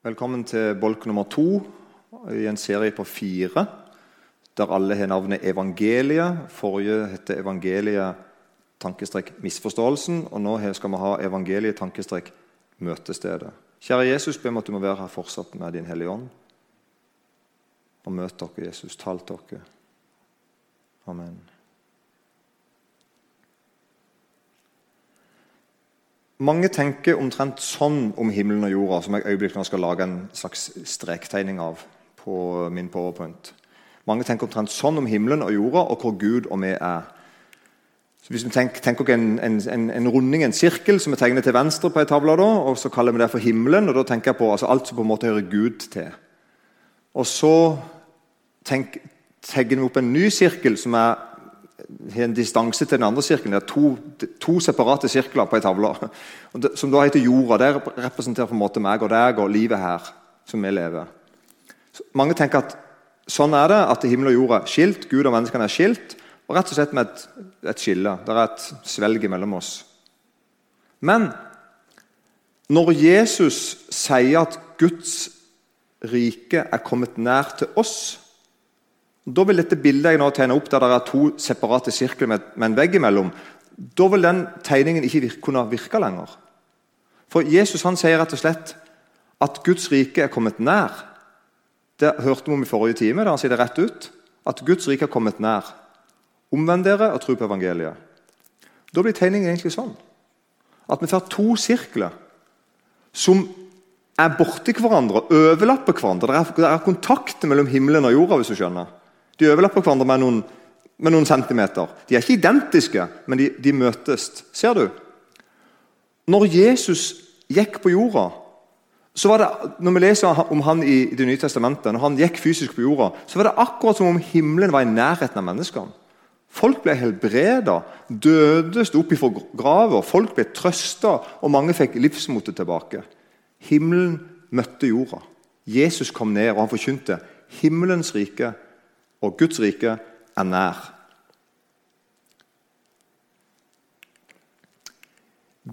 Velkommen til bolk nummer to i en serie på fire. Der alle har navnet evangeliet. Forrige het evangeliet tankestrek misforståelsen. Og nå skal vi ha evangeliet tankestrek møtestedet. Kjære Jesus, be om at du må være her fortsatt med Din Hellige Ånd. Og møt dere, Jesus. Tal dere. Amen. Mange tenker omtrent sånn om himmelen og jorda, som jeg øyeblikkelig skal lage en slags strektegning av på min powerpoint. Mange tenker omtrent sånn om himmelen og jorda og hvor Gud og vi er. Så hvis vi tenker, tenker en, en, en, runding, en sirkel, som er tegnet til venstre på ei tavle, og så kaller vi det for himmelen, og da tenker jeg på altså, alt som på en måte hører Gud til. Og så tegner vi opp en ny sirkel som er har en distanse til den andre sirkelen. Det er to, to separate sirkler på ei tavle. Som da heter jorda. Det representerer på en måte meg og deg og livet her som vi lever. Så mange tenker at sånn er det, at himmel og jord er skilt. Gud og menneskene er skilt. Og rett og slett med et, et skille. Det er et svelg mellom oss. Men når Jesus sier at Guds rike er kommet nær til oss da vil dette bildet jeg nå tegner opp, der det er to separate sirkler med, med en vegg imellom, da vil den tegningen ikke virke, kunne virke lenger. For Jesus han sier rett og slett at Guds rike er kommet nær. Det hørte vi om i forrige time. da han sier det rett ut. At Guds rike er kommet nær. Omvend dere og tro på evangeliet. Da blir tegningen egentlig sånn at vi får to sirkler som er borti hverandre overlapper hverandre. Det er, det er kontakt mellom himmelen og jorda. hvis du skjønner. De overlapper hverandre med noen, med noen, centimeter. De er ikke identiske, men de, de, møtes. Ser du? Når Jesus gikk på jorda så var det, Når vi leser om han i Det nye testamentet, når han gikk fysisk på jorda, så var det akkurat som om himmelen var i nærheten av menneskene. Folk ble helbreda, døde sto opp ifra grava, folk ble trøsta, og mange fikk livsmotet tilbake. Himmelen møtte jorda. Jesus kom ned, og han forkynte himmelens rike og Guds rike er nær.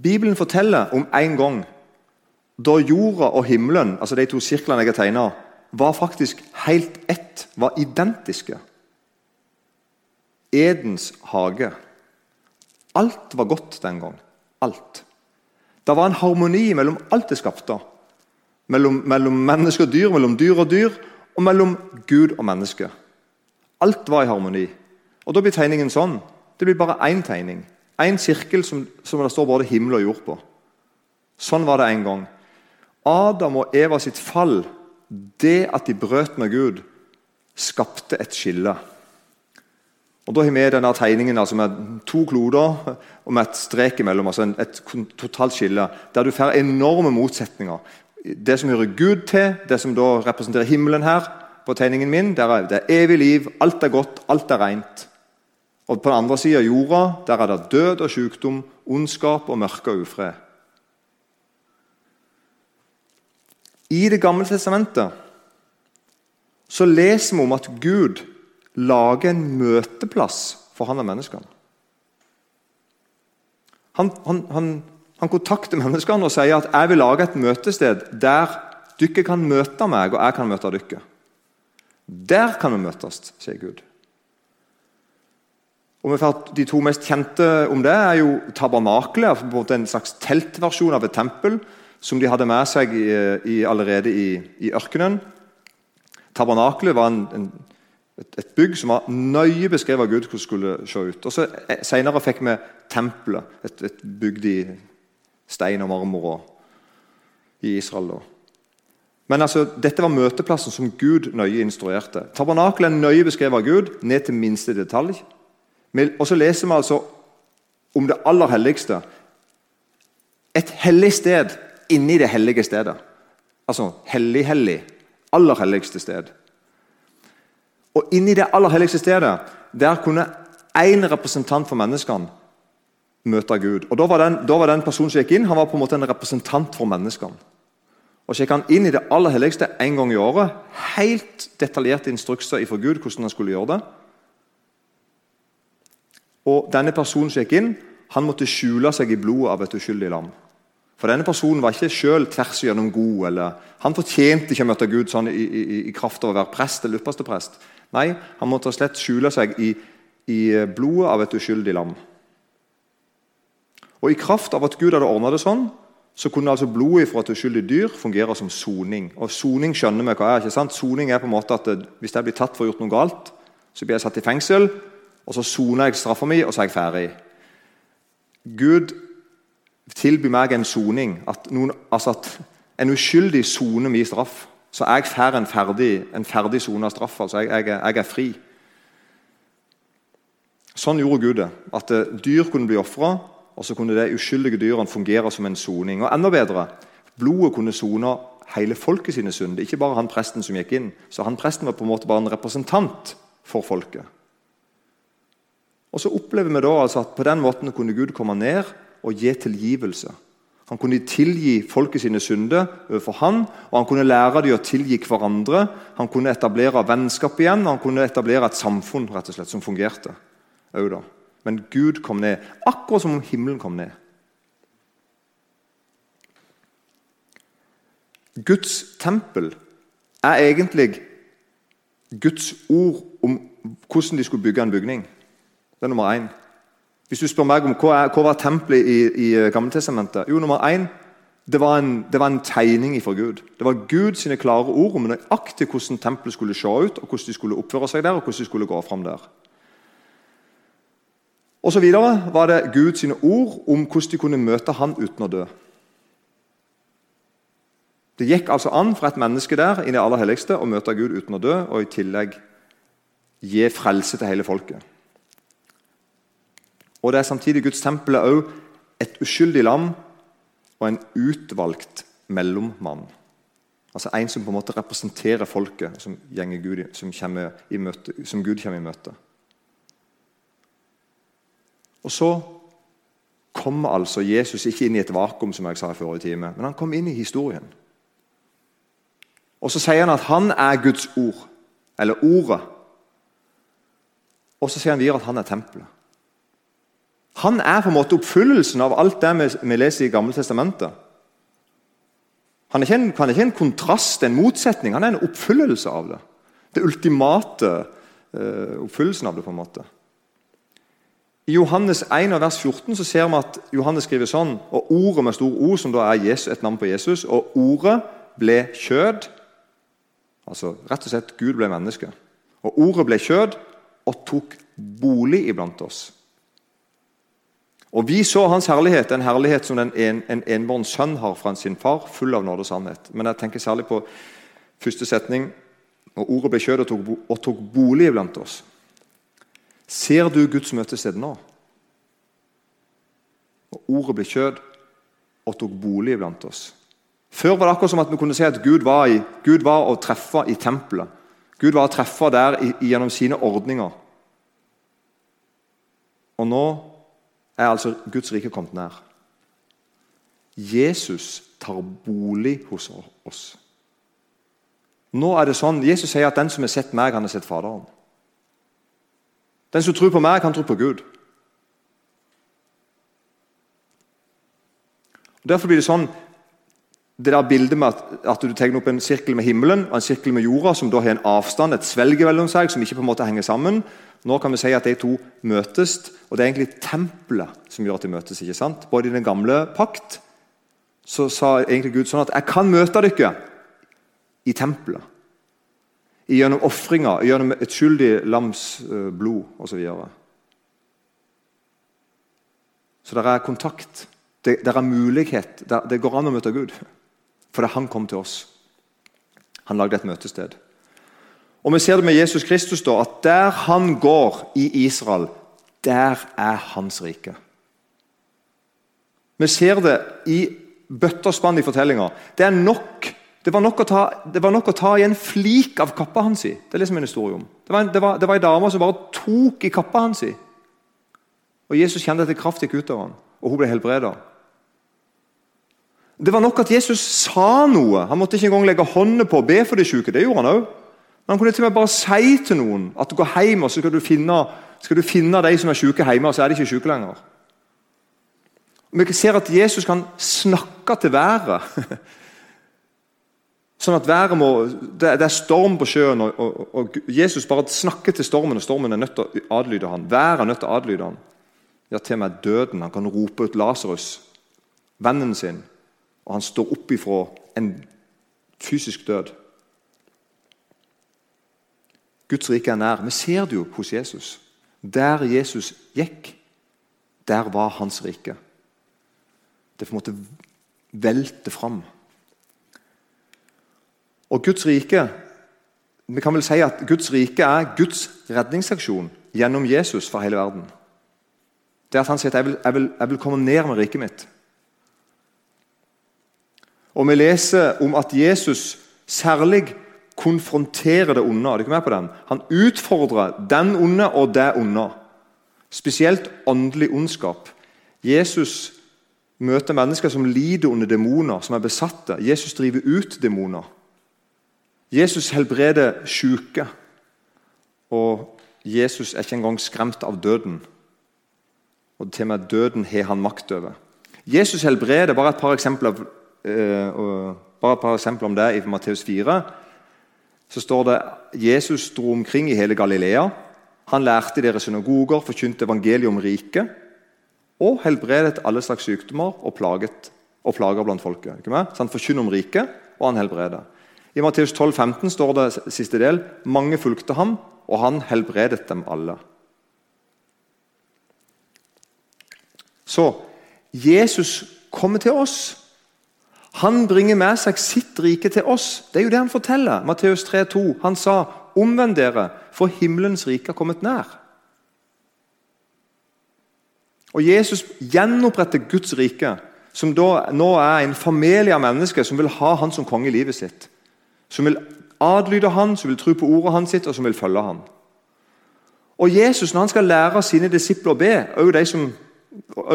Bibelen forteller om en gang da jorda og himmelen, altså de to sirklene jeg har tegna, var faktisk helt ett, var identiske. Edens hage. Alt var godt den gang. Alt. Det var en harmoni mellom alt det skapte. Mellom, mellom menneske og dyr, mellom dyr og dyr, og mellom Gud og menneske. Alt var i harmoni. Og Da blir tegningen sånn. Det blir bare én tegning. Én sirkel som, som, det står både himmel og jord på. Sånn var det en gang. Adam og Eva sitt fall, det at de brøt med Gud, skapte et skille. Og Da har vi denne tegningen altså med to kloder og med et strek imellom. altså Et totalt skille, der du får enorme motsetninger. Det som hører Gud til, det som da representerer himmelen her, på tegningen min. Der er det evig liv, alt er godt, alt er rent. Og På den andre sida av jorda der er det død og sykdom, ondskap og mørke og ufred. I Det gamle testamentet så leser vi om at Gud lager en møteplass for han og menneskene. Han, han, han, han kontakter menneskene og sier at 'jeg vil lage et møtested der dere kan møte meg, og jeg kan møte dere'. Der kan vi møtes, sier Gud. Og De to mest kjente om det er jo tabernakelet, altså en slags teltversjon av et tempel som de hadde med seg i, i, allerede i, i, ørkenen. Tabernakelet var en, en, et, et, bygg som var nøye beskrevet av Gud hvordan det skulle se ut. Og så eh, Senere fikk vi tempelet, et, et bygd i stein og marmor og, i Israel. da. Men altså, dette var møteplassen som Gud nøye instruerte. Tabernakelet er nøye beskrevet av Gud, ned til minste detalj. Og så leser vi altså om det aller helligste. Et hellig sted inni det hellige stedet. Altså hellig-hellig. Aller helligste sted. Og inni det aller helligste stedet der kunne én representant for menneskene møte Gud. Og Da var den, da var den personen som gikk inn, han var på en måte en representant for menneskene. Og så gikk han inn i det aller helligste en gang i året. Helt detaljerte instrukser fra Gud hvordan han skulle gjøre det. Og Denne personen som gikk inn, han måtte skjule seg i blodet av et uskyldig lam. For Denne personen var ikke selv tvers igjennom god eller Han fortjente ikke å møte Gud sånn i, i, i kraft av å være prest eller ypperste prest. Nei, han måtte slett skjule seg i, i blodet av et uskyldig lam. Og I kraft av at Gud hadde ordna det sånn, så kunne altså blodet fra et uskyldig dyr fungere som soning. Og soning skjønner vi hva er. ikke sant? Soning er på en måte at Hvis jeg blir tatt for å ha gjort noe galt, så blir jeg satt i fengsel, og så soner jeg straffa mi, og så er jeg ferdig. Gud tilbyr meg en soning. At, altså at en uskyldig soner min straff. Så jeg får en ferdig, en ferdig sona straff. altså jeg, jeg, jeg, er fri. Sånn gjorde Gud det. At eh, dyr kunne bli ofra, og så kunne de uskyldige dyrene fungere som en soning. Og enda bedre, blodet kunne sone hele folket sine synder, ikke bare han presten som gikk inn. Så han presten var på en måte bare en representant for folket. Og så opplever vi da altså at På den måten kunne Gud komme ned og gi tilgivelse. Han kunne tilgi folket sine synder overfor han, og han kunne lære dem å tilgi hverandre. Han kunne etablere vennskap igjen, og han kunne etablere et samfunn rett og slett, som fungerte. Men Gud kom ned, akkurat som om himmelen kom ned. Guds tempel er egentlig Guds ord om hvordan de skulle bygge en bygning. Det er nummer én. Hvis du spør meg om hva, er, hva var tempelet i, i eh, Gammeltestamentet Jo, nummer én det var, en, det var en tegning fra Gud. Det var Guds klare ord om nøyaktig hvordan tempelet skulle se ut, og hvordan de skulle oppføre seg der, og hvordan de skulle gå fram der. Og så videre var det Guds ord om hvordan de kunne møte han uten å dø. Det gikk altså an for et menneske der i i aller helligste å møte Gud uten å dø, og i tillegg gi frelse til hele folket. Og det er samtidig Guds tempel er også et uskyldig lam og en utvalgt mellommann. Altså En som på en måte representerer folket som, Gud, som, møte, som Gud kommer i møte. Og så kommer altså Jesus ikke inn i et vakuum, som jeg sa i forrige time, men han kom inn i historien. Og Så sier han at han er Guds ord, eller Ordet. Og så sier han videre at han er tempelet. Han er på en måte oppfyllelsen av alt det vi, leser i Gamle Testamentet. Han er, en, han er, ikke en, kontrast, en motsetning. Han er en oppfyllelse av det. Det ultimate uh, oppfyllelsen av det. på en måte. I Johannes 1, vers 14 så ser vi at Johannes skriver sånn og Ordet med stor O, som da er Jesus, et navn på Jesus, og ordet ble kjød. Altså rett og slett Gud ble menneske. Og ordet ble kjød og tok bolig iblant oss. Og Vi så hans herlighet, en herlighet som en, en, en enbåren sønn har fra sin far, full av nåde og sannhet. Men jeg tenker særlig på første setning. Og ordet ble kjød og tok, og tok bolig iblant oss. Ser du Guds møtested nå? Og ordet ble kjød og tok bolig blant oss. Før var det akkurat som at vi kunne se at Gud var, i, Gud var å treffe i tempelet. Gud var å treffe der i, gjennom sine ordninger. Og nå er altså Guds rike kommet nær. Jesus tar bolig hos oss. Nå er det sånn, Jesus sier at 'den som har sett meg, han har sett Faderen'. Den som tror på meg, kan tro på Gud. Og Derfor blir det sånn det der bildet med at, at, du tegner opp en sirkel med himmelen og en sirkel med jorda, som da har en avstand, et svelg mellom seg, som ikke på en måte henger sammen. Nå kan vi si at de to møtes, og det er egentlig tempelet som gjør at de møtes. ikke sant? Både i den gamle pakt så sa egentlig Gud sånn at 'jeg kan møte dere i tempelet'. Gjennom ofringa, gjennom et skyldig lams eh, blod osv. Så, så det er kontakt. Det, det er mulighet. Det, det går an å møte Gud. Fordi han kom til oss. Han lagde et møtested. Og Vi ser det med Jesus Kristus, da, at der han går i Israel, der er hans rike. Vi ser det i bøtter og spann i fortellinga. Det er nok det var, nok å ta, nok å ta i en flik av kappa hans. i. Det er liksom en historie om. Det var en dame som bare tok i kappa hans. i. Og Jesus kjente at det kraft gikk ut av ham, og hun ble helbreda. Det var nok at Jesus sa noe. Han måtte ikke engang legge hånden på og be for de syke. Det gjorde han òg. Men han kunne til og med bare si til noen at du går hjem og så skal du finne, skal du finne de som er syke hjemme, og så er de ikke syke lenger. Vi ser at Jesus kan snakke til været. Sånn at været må, det, er storm på sjøen, og, og, og, Jesus bare snakker til stormen, og stormen er nødt til å adlyde han. Været er nødt til å adlyde han. Ja, til og med døden. Han kan rope ut Lasarus, vennen sin, og han står opp ifra en fysisk død. Guds rike er nær. Vi ser det jo hos Jesus. Der Jesus gikk, der var hans rike. Det på en måte velte fram. Og Guds rike Vi kan vel si at Guds rike er Guds redningsaksjon gjennom Jesus for hele verden. Det at han sier at jeg vil, jeg vil, jeg vil komme ned med riket mitt. Og Vi leser om at Jesus særlig konfronterer det onde. Er du ikke med på den? Han utfordrer den onde og det onde. Spesielt åndelig ondskap. Jesus møter mennesker som lider under demoner, som er besatte. Jesus driver ut demoner. Jesus helbreder syke, og Jesus er ikke engang skremt av døden. Og til og med døden har han makt over. Jesus helbreder bare et par eksempler, uh, bare et par eksempler om det i Matteus 4. Så står det Jesus dro omkring i hele Galilea. Han lærte i deres synagoger, forkynte evangeliet om riket og helbredet alle slags sykdommer og, plaget, og plager blant folket. Så Han forkynner om riket, og han helbreder. I Matteus 12, 15 står det siste del mange fulgte ham, og han helbredet dem alle. Så Jesus kommer til oss. Han bringer med seg sitt rike til oss. Det er jo det han forteller. Matteus 3, 2. Han sa, 'Omvend dere, for himmelens rike har kommet nær'. Og Jesus gjenoppretter Guds rike, som da nå er en familie av mennesker som vil ha han som konge i livet sitt som vil adlyde han, som vil tro på ordet hans sitt, og som vil følge han. Og Jesus, når han skal lære sine disipler å be, også,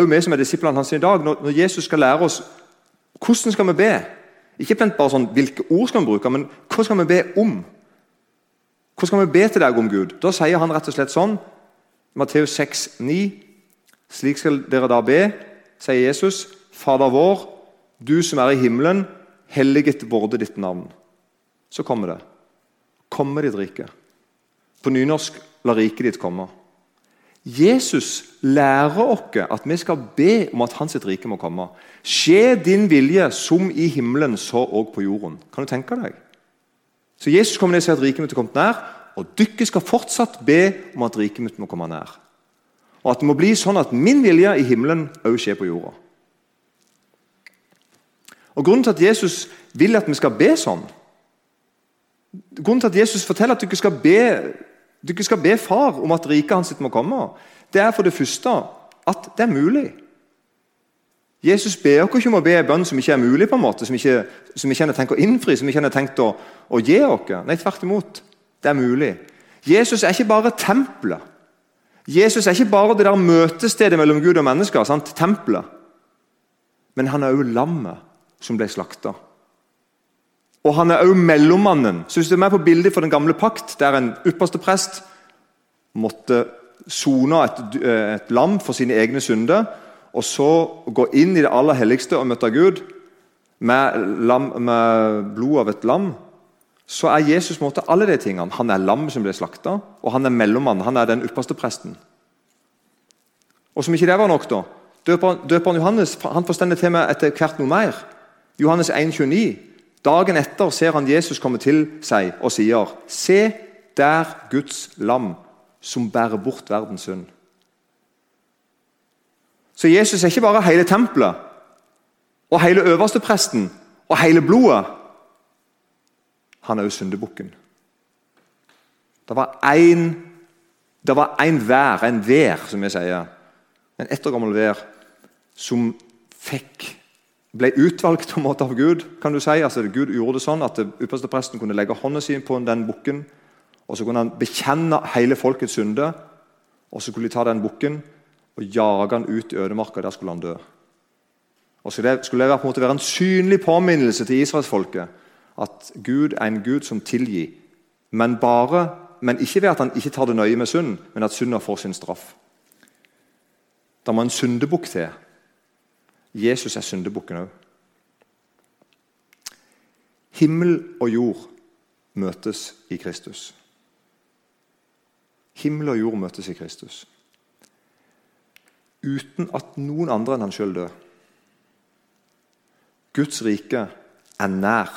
vi som er disiplene hans i dag, når, Jesus skal lære oss hvordan skal vi be Ikke bare sånn, hvilke ord skal vi bruke, men hva skal vi be om? Hva skal vi be til deg om Gud? Da sier han rett og slett sånn Matteus 6, 9. Slik skal dere da be, sier Jesus. Fader vår, du som er i himmelen, helliget vorde ditt navn så kommer det. Komme ditt rike. På nynorsk 'la riket ditt komme'. Jesus lærer oss at vi skal be om at hans rike må komme. Skje din vilje som i himmelen, så òg på jorden. Kan du tenke deg? Så Jesus kommer ned og sier at riket mitt er kommet nær, og dere skal fortsatt be om at riket mitt må komme nær. Og at det må bli sånn at min vilje i himmelen òg skjer på jorda. Og Grunnen til at Jesus vil at vi skal be sånn, Grunnen til at Jesus forteller at dere skal be, ikke skal be far om at riket hans må komme, det er for det første at det er mulig. Jesus ber dere ikke om å be en bønn som ikke er mulig, på en måte, som ikke, som ikke har tenkt å innfri, som ikke har tenkt å, å gi dere. Nei, tvert imot. Det er mulig. Jesus er ikke bare tempelet. Jesus er ikke bare det der møtestedet mellom Gud og mennesker. Sant? Tempelet. Men han er òg lammet som ble slakta. Og han er også mellommannen. Så Hvis du er med på bildet for den gamle pakt, der en ypperste prest måtte sone et, et, lam for sine egne synder, og så gå inn i det aller helligste og møte Gud med, lam, med blod av et lam, så er Jesus måtte alle de tingene. Han er lam som ble slakta, og han er mellommannen. Han er den ypperste presten. Og Som ikke det var nok, da, døperen, døperen Johannes han forstender til meg etter hvert noe mer. Johannes 1, 29. Dagen etter ser han Jesus komme til seg og sier, 'Se der Guds lam, som bærer bort verdens synd'. Så Jesus er ikke bare hele tempelet og hele øverstepresten og hele blodet. Han er også syndebukken. Det var én en vær, en vær, som vi sier, en ettergammel vær, som fikk ble utvalgt på en måte av Gud. kan du si. Altså, Gud gjorde det sånn at ypperste presten kunne legge hånda si på den bukken. og Så kunne han bekjenne hele folkets synde. og Så skulle de ta den bukken og jage han ut i ødemarka. Der skulle han dø. Og så skulle det på en måte være en synlig påminnelse til israelsfolket at Gud er en Gud som tilgir. Men, bare, men ikke ved at han ikke tar det nøye med synd, men at synda får sin straff. Det må en syndebukk til Jesus er syndebukken òg. Himmel og jord møtes i Kristus. Himmel og jord møtes i Kristus. Uten at noen andre enn han sjøl dør. Guds rike er nær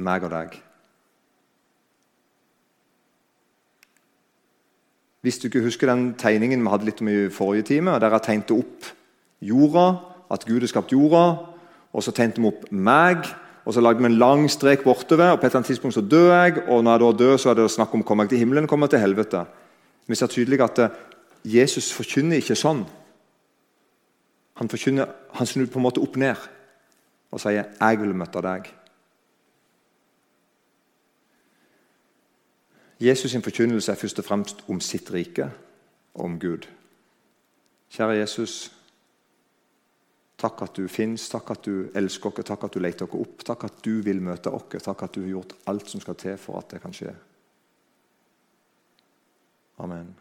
meg og deg. Hvis du ikke husker den tegningen vi hadde litt om i forrige time, der jeg tegnte opp jorda, at Gud har skapt jorda, og så tente vi opp meg, og så lagde vi en lang strek bortover, og på et eller annet tidspunkt så dør jeg, og når jeg da dør, så er det snakk om kommer jeg til himmelen kommer jeg til helvete. Vi ser tydelig at eh, Jesus forkynner ikke sånn. Han, forkynner, han snur på en måte opp ned og sier 'Jeg vil møte deg'. Jesus' sin forkynnelse er først og fremst om sitt rike og om Gud. Kjære Jesus, takk at du fins, takk at du elsker oss, takk at du leter oss opp, takk at du vil møte oss, takk at du har gjort alt som skal til for at det kan skje. Amen.